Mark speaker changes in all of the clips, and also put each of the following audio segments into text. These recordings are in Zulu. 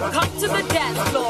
Speaker 1: Come to the dance floor.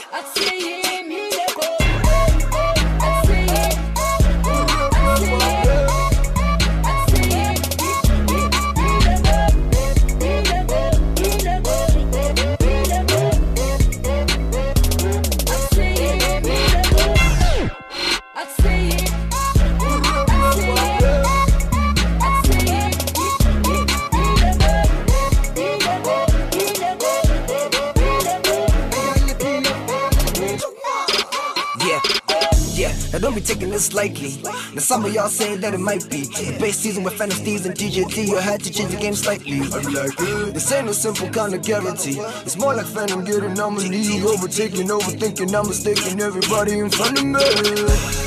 Speaker 2: taking this lightly. Now some of y'all say that it might be the base season with Phantom Steves and DJT. You had to change the game slightly. I'm like, this ain't a simple kind of guarantee. It's more like Phantom getting anomaly, overtaking, overthinking. I'm mistaking everybody in front of me.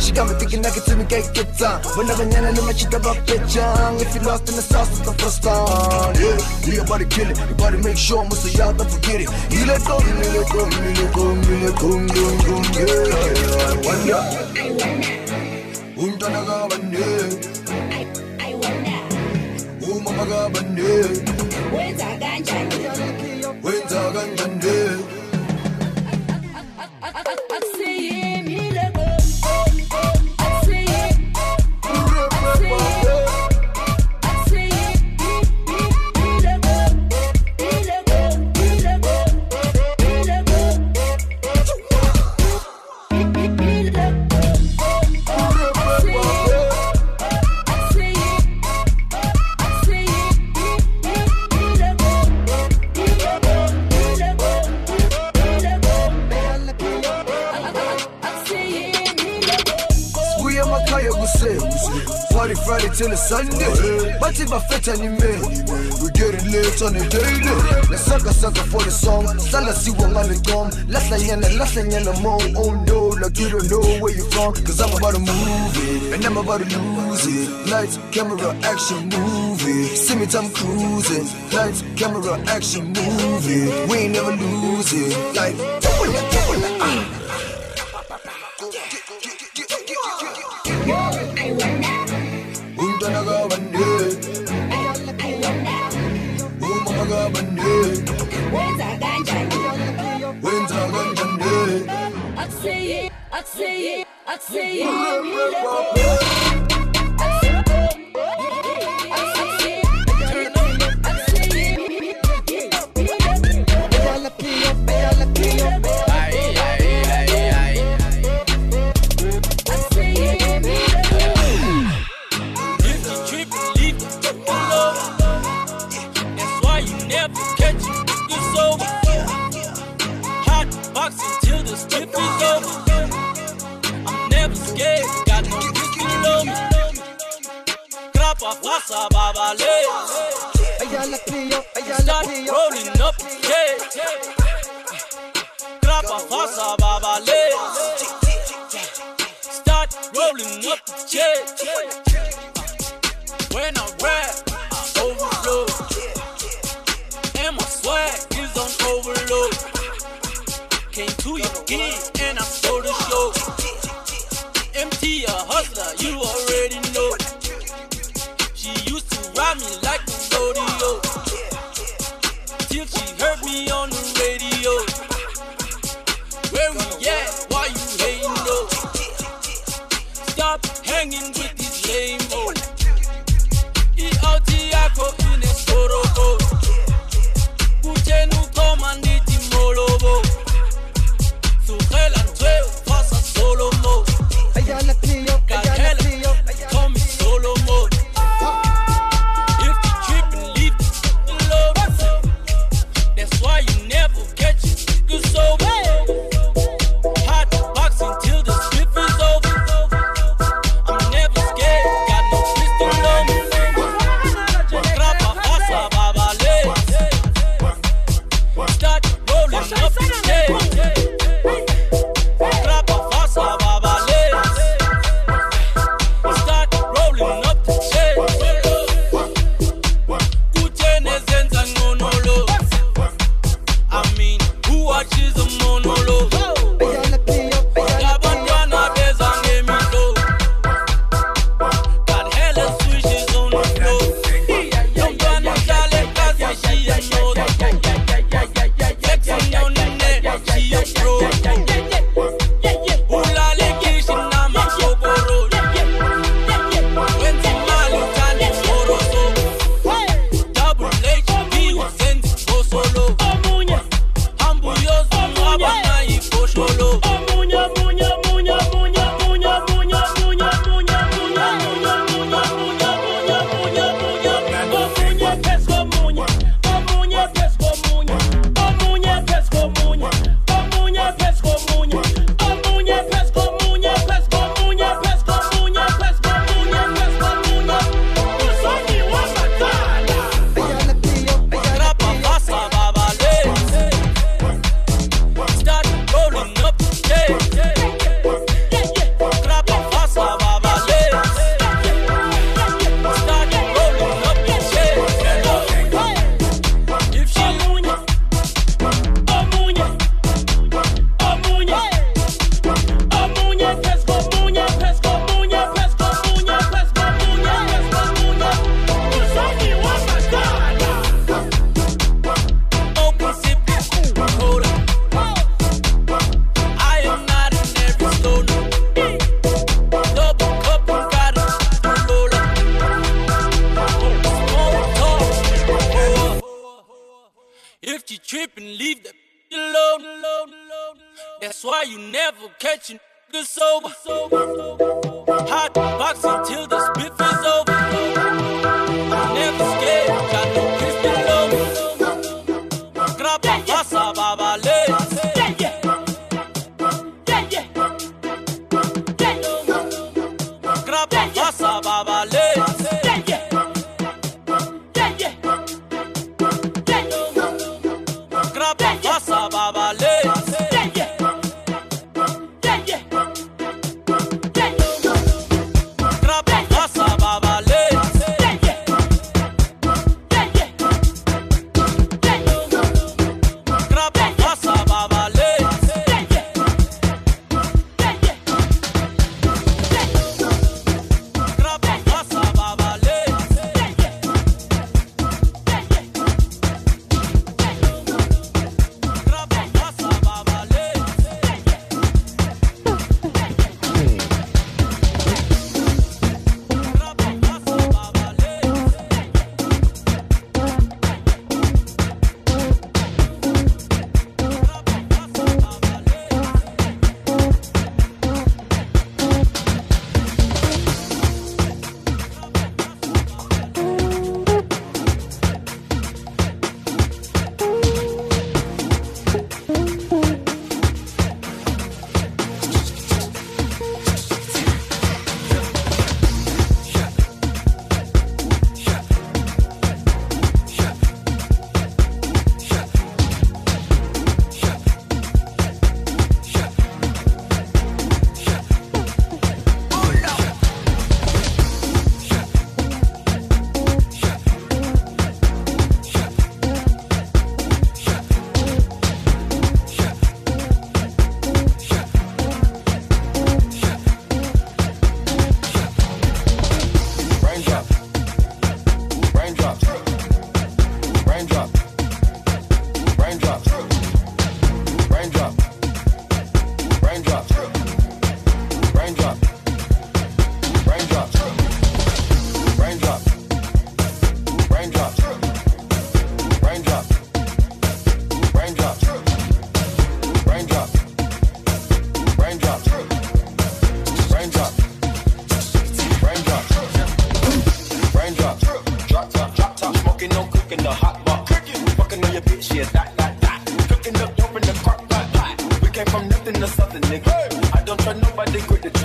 Speaker 2: She got me thinking I can tell me get good time Whenever Nana no match up pitching If you lost in the sauce, it's the first time Yeah, yeah, your body kill it Your body make sure, most of y'all don't forget it You let go, you let go, you let go, you let go, you let go, yeah, yeah, yeah. One, yeah. We say. Party Friday till it's Sunday. My
Speaker 3: what on the gum. Last line and last line and mo. Oh no, like you don't know where you from. Cause I'm about to move it. And I'm about to lose it. Lights, camera, action, movie. See me time cruising. Lights, camera, action, movie. We ain't never lose it. Like,
Speaker 4: Akseye, akseye, akseye, akseye, akseye, akseye, akseye, akseye, akseye, rolling up the check. When I rap, I overload. And my swag is on overload. Came to your gig and I stole the show. MT a hustler, you already know. She used to ride me like a rodeo. Till she heard me on the hanging with this lame old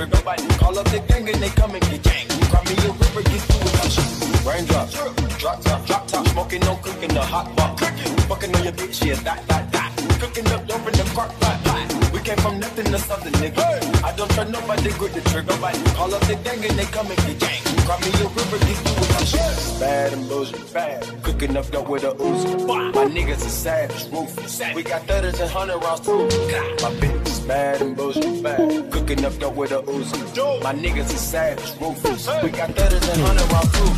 Speaker 4: trigger. Nobody call up the gang and they come and get gang. Cry me a river, get through with my shit. Raindrops, drop top, drop top. Smoking, no cooking, the hot pot. Fucking on your bitch, yeah, that, that, that. Cooking up dope in the crock pot. We came from nothing to something, nigga. I don't trust nobody, grip the trigger. Nobody call up the gang and they come and get gang. Cry me a river, get through with my shit. Bad and bullshit, bad. Cooking up dope with a Uzi. My niggas is savage, ruthless. We got thudders and hundred rounds too. My bitch bad and bullshit, bad. Cooking up dope with a Uzi. My niggas is savage, ruthless. We got thudders and hundred rounds too.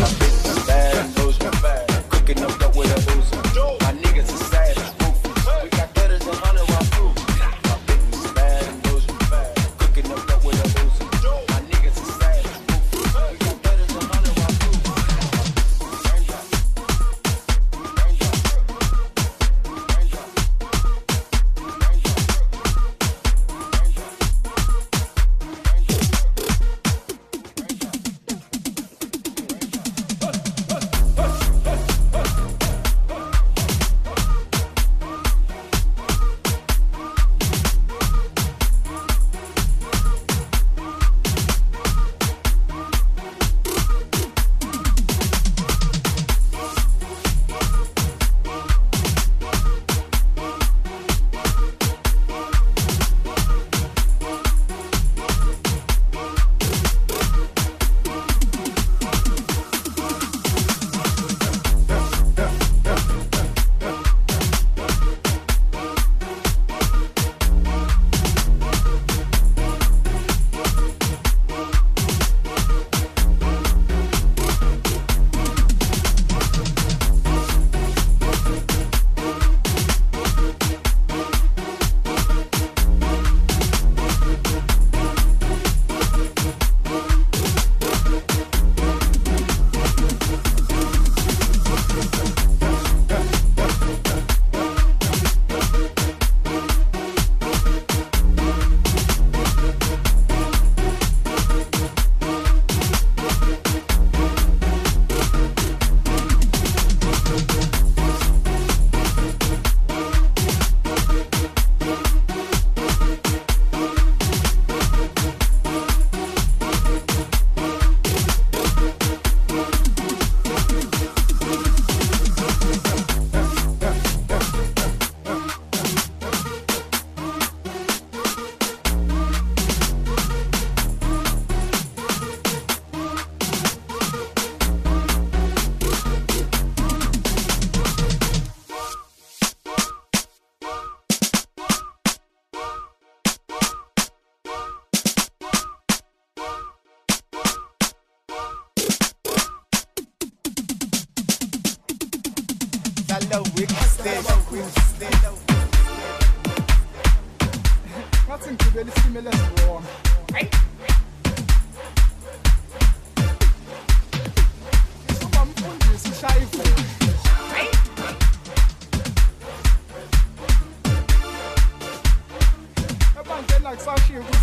Speaker 4: My bitch is bad and bullshit, bad. Cooking up dope with a Uzi.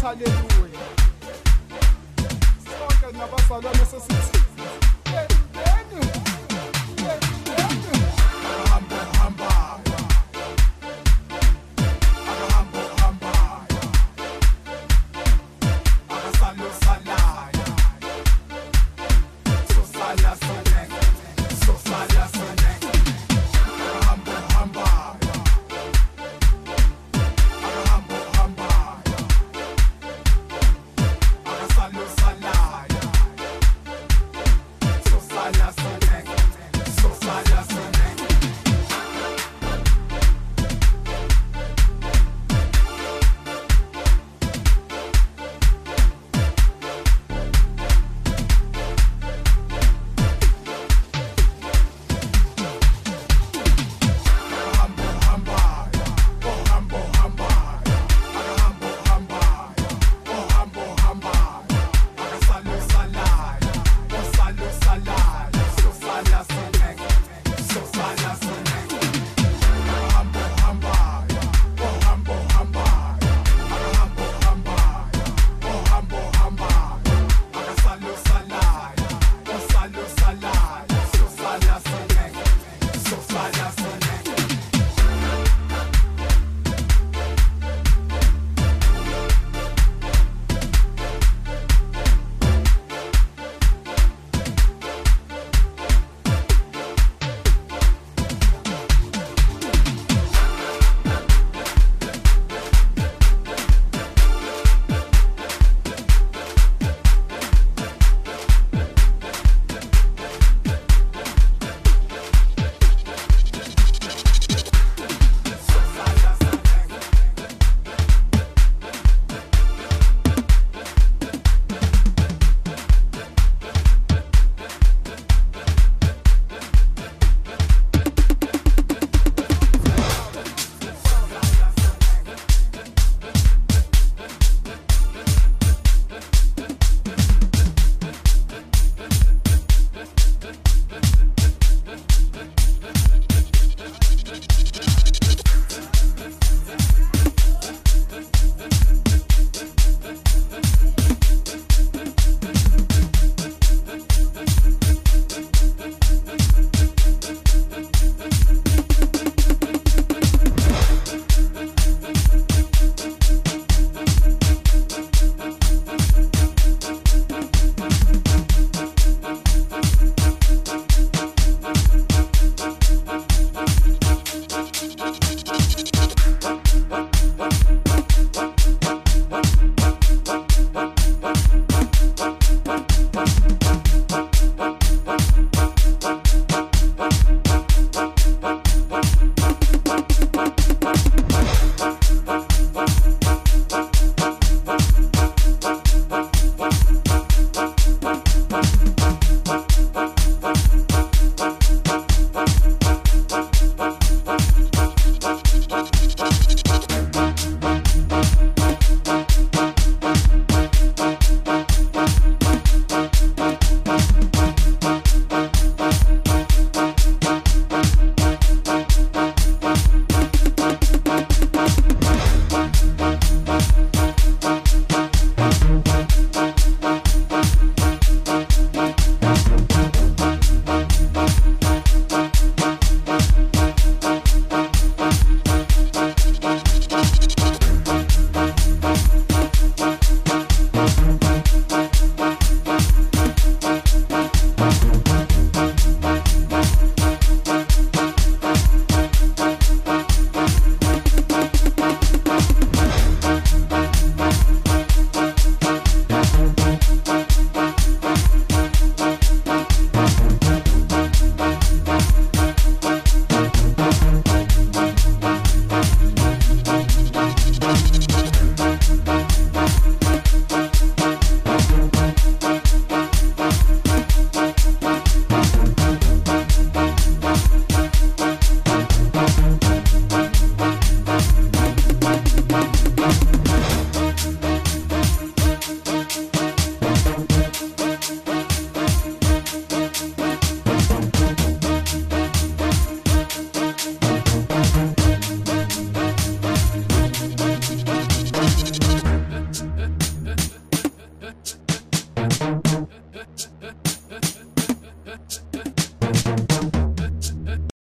Speaker 5: Haleluya sonke nabazalwane sesithi